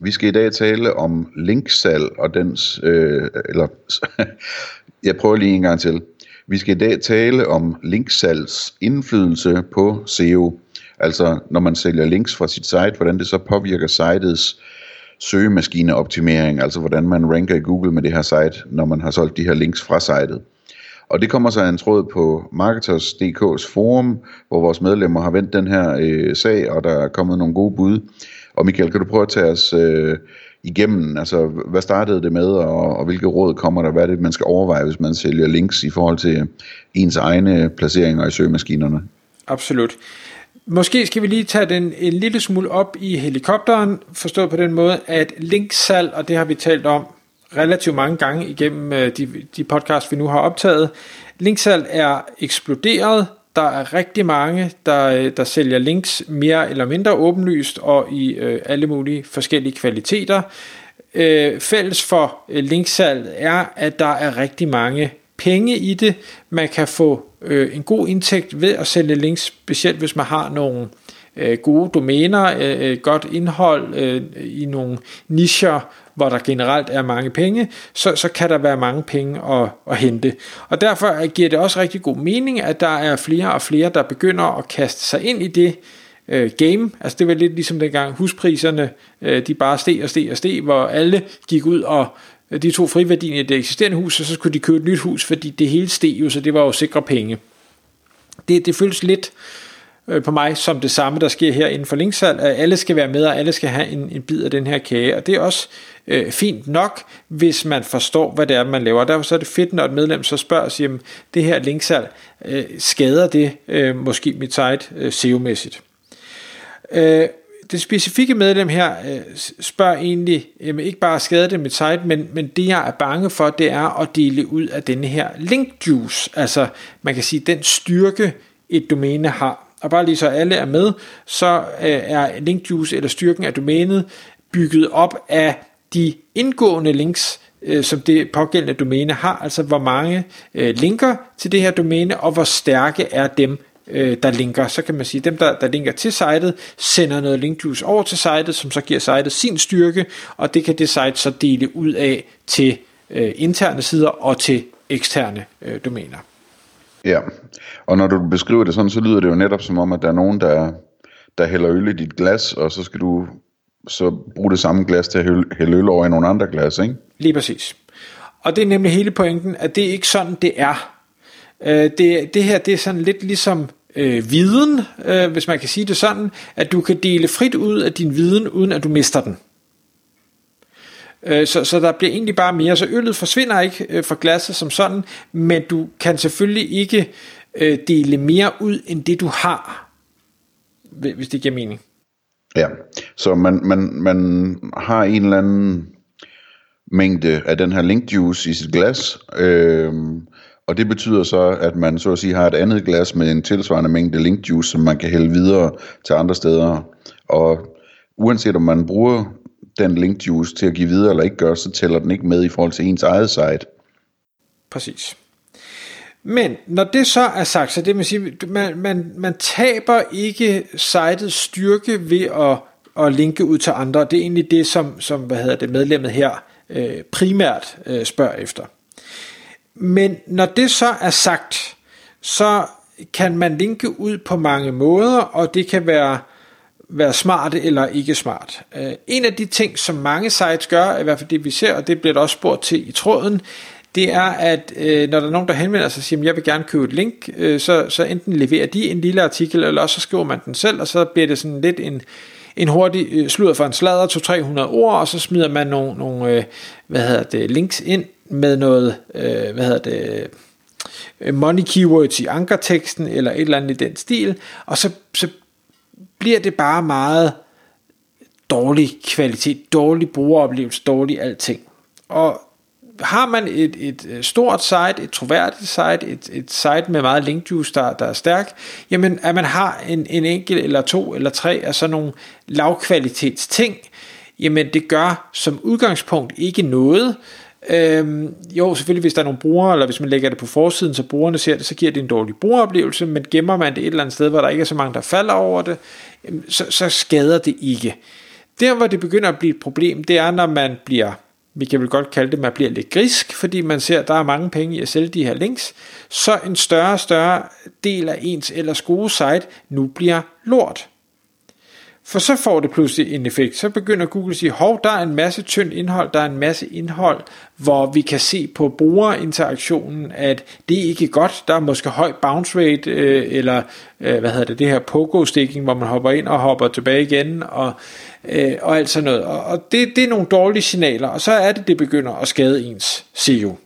Vi skal i dag tale om linksal og dens, øh, eller jeg prøver lige en gang til. Vi skal i dag tale om linksalgs indflydelse på SEO. Altså når man sælger links fra sit site, hvordan det så påvirker sitets søgemaskineoptimering, altså hvordan man ranker i Google med det her site, når man har solgt de her links fra sitet. Og det kommer så en tråd på Marketers.dk's forum, hvor vores medlemmer har vendt den her øh, sag, og der er kommet nogle gode bud. Og Michael, kan du prøve at tage os øh, igennem, altså hvad startede det med, og, og hvilke råd kommer der, hvad er det, man skal overveje, hvis man sælger links i forhold til ens egne placeringer i søgemaskinerne? Absolut. Måske skal vi lige tage den en lille smule op i helikopteren, forstået på den måde, at linksal, og det har vi talt om relativt mange gange igennem øh, de, de podcasts, vi nu har optaget. Linksalg er eksploderet. Der er rigtig mange, der, øh, der sælger links mere eller mindre åbenlyst og i øh, alle mulige forskellige kvaliteter. Øh, fælles for øh, linksalg er, at der er rigtig mange penge i det. Man kan få øh, en god indtægt ved at sælge links, specielt hvis man har nogle øh, gode domæner, øh, øh godt indhold øh, i nogle nischer, hvor der generelt er mange penge, så, så kan der være mange penge at, at hente. Og derfor giver det også rigtig god mening, at der er flere og flere, der begynder at kaste sig ind i det øh, game. Altså det var lidt ligesom dengang huspriserne, øh, de bare steg og steg og steg, hvor alle gik ud og øh, de to friværdien i det eksisterende hus, og så skulle de købe et nyt hus, fordi det hele steg jo, så det var jo sikre penge. Det, det føles lidt øh, Øh, på mig som det samme, der sker her inden for linksal, at alle skal være med, og alle skal have en, en bid af den her kage, og det er også øh, fint nok, hvis man forstår, hvad det er, man laver. Derfor så er det fedt, når et medlem så spørger sig, jamen, det her linksal, øh, skader det øh, måske mit site øh, SEO-mæssigt? Øh, det specifikke medlem her øh, spørger egentlig, jamen ikke bare skader det mit site, men, men det jeg er bange for, det er at dele ud af denne her link juice, altså man kan sige den styrke et domæne har. Og bare lige så alle er med, så øh, er link juice eller styrken af domænet bygget op af de indgående links, øh, som det pågældende domæne har, altså hvor mange øh, linker til det her domæne, og hvor stærke er dem, øh, der linker. Så kan man sige, at dem, der, der linker til sitet, sender noget linkjuice over til sitet, som så giver sitet sin styrke, og det kan det site så dele ud af til øh, interne sider og til eksterne øh, domæner. Ja, og når du beskriver det sådan, så lyder det jo netop som om, at der er nogen, der, der hælder øl i dit glas, og så skal du så bruge det samme glas til at hælde øl over i nogle andre glas, ikke? Lige præcis. Og det er nemlig hele pointen, at det er ikke sådan, det er. Øh, det, det her, det er sådan lidt ligesom øh, viden, øh, hvis man kan sige det sådan, at du kan dele frit ud af din viden, uden at du mister den. Øh, så, så der bliver egentlig bare mere, så øllet forsvinder ikke øh, fra glasset som sådan, men du kan selvfølgelig ikke øh, dele mere ud, end det du har, hvis det giver mening. Ja, så man, man, man har en eller anden mængde af den her link juice i sit glas, øh, og det betyder så, at man så at sige har et andet glas med en tilsvarende mængde link juice, som man kan hælde videre til andre steder. Og uanset om man bruger den link juice til at give videre eller ikke gør, så tæller den ikke med i forhold til ens eget site. Præcis. Men når det så er sagt, så det man sige, man, man, man taber ikke sitets styrke ved at, at linke ud til andre. Det er egentlig det, som, som hvad hedder det, medlemmet her øh, primært øh, spørger efter. Men når det så er sagt, så kan man linke ud på mange måder, og det kan være, være smart eller ikke smart. Øh, en af de ting, som mange sites gør, i hvert fald det vi ser, og det bliver der også spurgt til i tråden, det er, at øh, når der er nogen, der henvender sig og siger, at jeg vil gerne købe et link, øh, så, så enten leverer de en lille artikel, eller også så skriver man den selv, og så bliver det sådan lidt en, en hurtig øh, sludder for en sladder, 200-300 ord, og så smider man nogle, nogle øh, hvad hedder det, links ind med noget, øh, hvad hedder det, øh, money keywords i ankerteksten, eller et eller andet i den stil, og så, så bliver det bare meget dårlig kvalitet, dårlig brugeroplevelse, dårlig alting. Og har man et, et øh, stort site, et troværdigt site, et, et site med meget link juice, der, der er stærk, jamen at man har en, en enkelt eller to eller tre af sådan nogle lavkvalitets ting, jamen det gør som udgangspunkt ikke noget. Øhm, jo, selvfølgelig hvis der er nogle brugere, eller hvis man lægger det på forsiden, så brugerne ser det, så giver det en dårlig brugeroplevelse, men gemmer man det et eller andet sted, hvor der ikke er så mange, der falder over det, så, så skader det ikke. Der, hvor det begynder at blive et problem, det er, når man bliver, vi kan vel godt kalde det, man bliver lidt grisk, fordi man ser, at der er mange penge i at sælge de her links, så en større og større del af ens ellers gode site nu bliver lort. For så får det pludselig en effekt. Så begynder Google at sige, hov, der er en masse tynd indhold, der er en masse indhold, hvor vi kan se på brugerinteraktionen, at det ikke er godt. Der er måske høj bounce rate, øh, eller øh, hvad hedder det, det her pogo-sticking, hvor man hopper ind og hopper tilbage igen, og, øh, og alt sådan noget. Og, og det, det er nogle dårlige signaler, og så er det, det begynder at skade ens SEO.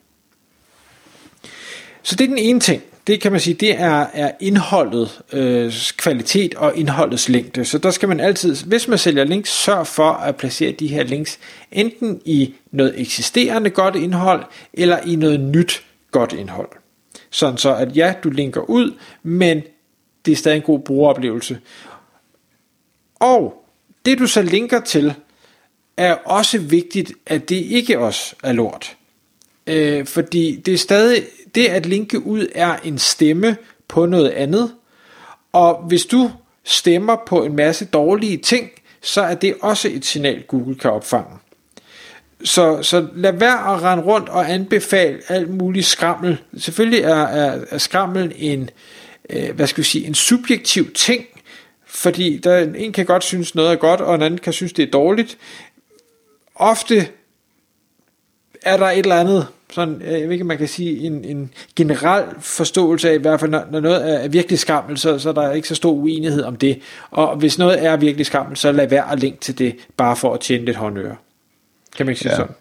Så det er den ene ting det kan man sige, det er, er indholdet øh, kvalitet og indholdets længde. Så der skal man altid, hvis man sælger links, sørg for at placere de her links enten i noget eksisterende godt indhold, eller i noget nyt godt indhold. Sådan så, at ja, du linker ud, men det er stadig en god brugeroplevelse. Og det du så linker til, er også vigtigt, at det ikke også er lort. Øh, fordi det er stadig det at linke ud er en stemme på noget andet. Og hvis du stemmer på en masse dårlige ting, så er det også et signal, Google kan opfange. Så, så lad være at rende rundt og anbefale alt muligt skrammel. Selvfølgelig er, er, er skrammel en, øh, hvad skal vi sige, en subjektiv ting, fordi der, en kan godt synes noget er godt, og en anden kan synes det er dårligt. Ofte er der et eller andet, sådan, jeg ved ikke, man kan sige, en, en generel forståelse af, i hvert fald når, når noget er virkelig skammel, så, så er der ikke så stor uenighed om det. Og hvis noget er virkelig skammel, så lad være at linke til det, bare for at tjene lidt håndøre. Kan man ikke sige ja. sådan?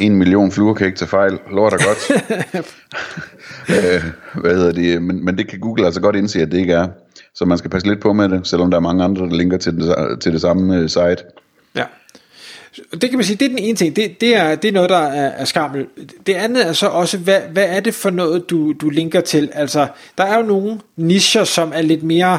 En million fluer kan ikke tage fejl. Lort er godt. øh, hvad hedder det? Men, men det kan Google altså godt indse, at det ikke er. Så man skal passe lidt på med det, selvom der er mange andre, der linker til det, til det samme uh, site. Ja. Det kan man sige, det er den ene ting, det, det, er, det er noget, der er, er skammel. Det andet er så også, hvad, hvad er det for noget, du, du linker til? Altså, der er jo nogle nischer, som er lidt mere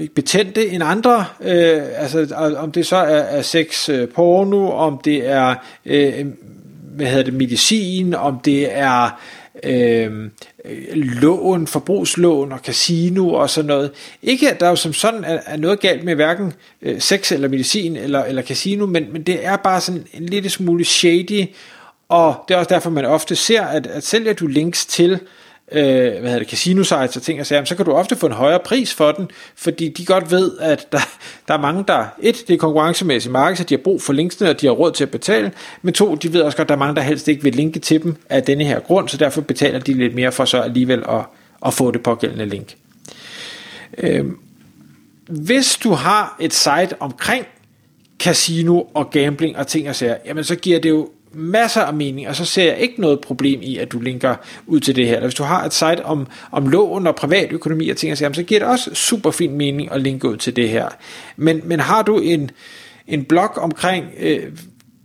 ikke, betændte end andre. Øh, altså, om det så er, er sex øh, porno, om det er øh, hvad hedder det, medicin, om det er Øhm, øh, lån, forbrugslån og casino og sådan noget. Ikke at der jo som sådan er, er noget galt med hverken øh, sex eller medicin eller, eller casino, men, men det er bare sådan en lille smule shady, og det er også derfor, man ofte ser, at, at sælger du links til øh, hvad hedder det, casino sites og ting og sager, så kan du ofte få en højere pris for den, fordi de godt ved, at der, der er mange, der, et, det er konkurrencemæssigt marked, så de har brug for linksene, og de har råd til at betale, men to, de ved også godt, at der er mange, der helst ikke vil linke til dem af denne her grund, så derfor betaler de lidt mere for så alligevel at, at få det pågældende link. Øh, hvis du har et site omkring casino og gambling og ting og sager, jamen så giver det jo masser af mening, og så ser jeg ikke noget problem i, at du linker ud til det her. Eller hvis du har et site om, om lån og privatøkonomi og ting, så giver det også super fin mening at linke ud til det her. Men, men har du en, en blog omkring, øh,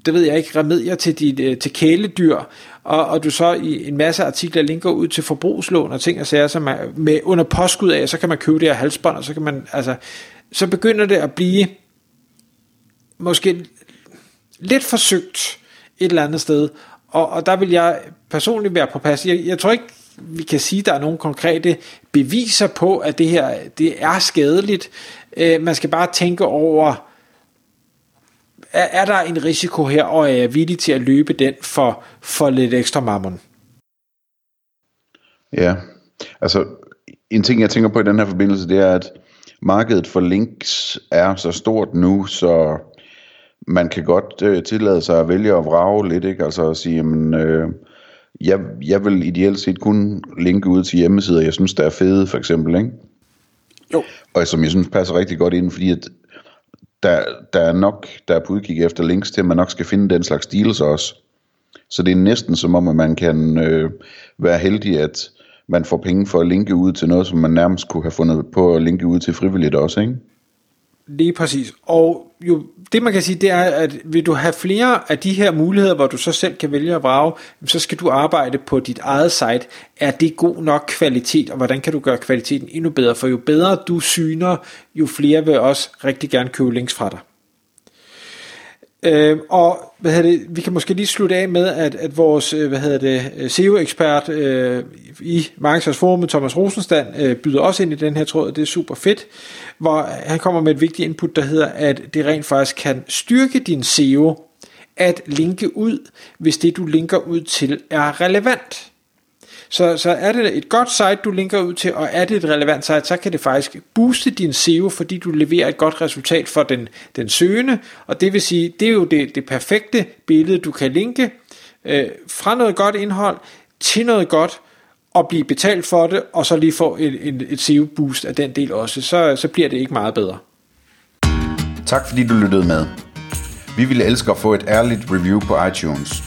det ved jeg ikke, remedier til, dit, øh, til kæledyr, og, og du så i en masse artikler linker ud til forbrugslån og ting og sager, som er med under påskud af, så kan man købe det her halsbånd, og så kan man, altså, så begynder det at blive måske lidt forsøgt, et eller andet sted. Og, og der vil jeg personligt være på pas. Jeg, jeg tror ikke, vi kan sige, at der er nogle konkrete beviser på, at det her det er skadeligt. Øh, man skal bare tænke over, er, er der en risiko her, og er jeg villig til at løbe den for, for lidt ekstra mammon? Ja, altså en ting, jeg tænker på i den her forbindelse, det er, at markedet for links er så stort nu, så man kan godt øh, tillade sig at vælge at vrage lidt, ikke? Altså at sige, jamen, øh, jeg, jeg vil ideelt set kun linke ud til hjemmesider, jeg synes, der er fede, for eksempel, ikke? Jo. Og som jeg synes passer rigtig godt ind, fordi at der, der er nok, der er på udkig efter links til, at man nok skal finde den slags deals også. Så det er næsten som om, at man kan øh, være heldig, at man får penge for at linke ud til noget, som man nærmest kunne have fundet på at linke ud til frivilligt også, ikke? Lige præcis. Og jo, det man kan sige, det er, at vil du have flere af de her muligheder, hvor du så selv kan vælge at vrage, så skal du arbejde på dit eget site. Er det god nok kvalitet, og hvordan kan du gøre kvaliteten endnu bedre? For jo bedre du syner, jo flere vil også rigtig gerne købe links fra dig. Øh, og hvad hedder det, vi kan måske lige slutte af med, at, at vores øh, hvad hedder det, øh, SEO-ekspert øh, i Markedsforum, Thomas Rosenstand, øh, byder også ind i den her tråd, og det er super fedt, hvor han kommer med et vigtigt input, der hedder, at det rent faktisk kan styrke din SEO, at linke ud, hvis det du linker ud til er relevant. Så, så er det et godt site, du linker ud til, og er det et relevant site, så kan det faktisk booste din SEO, fordi du leverer et godt resultat for den, den søgende, og det vil sige, det er jo det, det perfekte billede, du kan linke øh, fra noget godt indhold til noget godt, og blive betalt for det, og så lige få et, et, et SEO-boost af den del også, så, så bliver det ikke meget bedre. Tak fordi du lyttede med. Vi ville elske at få et ærligt review på iTunes.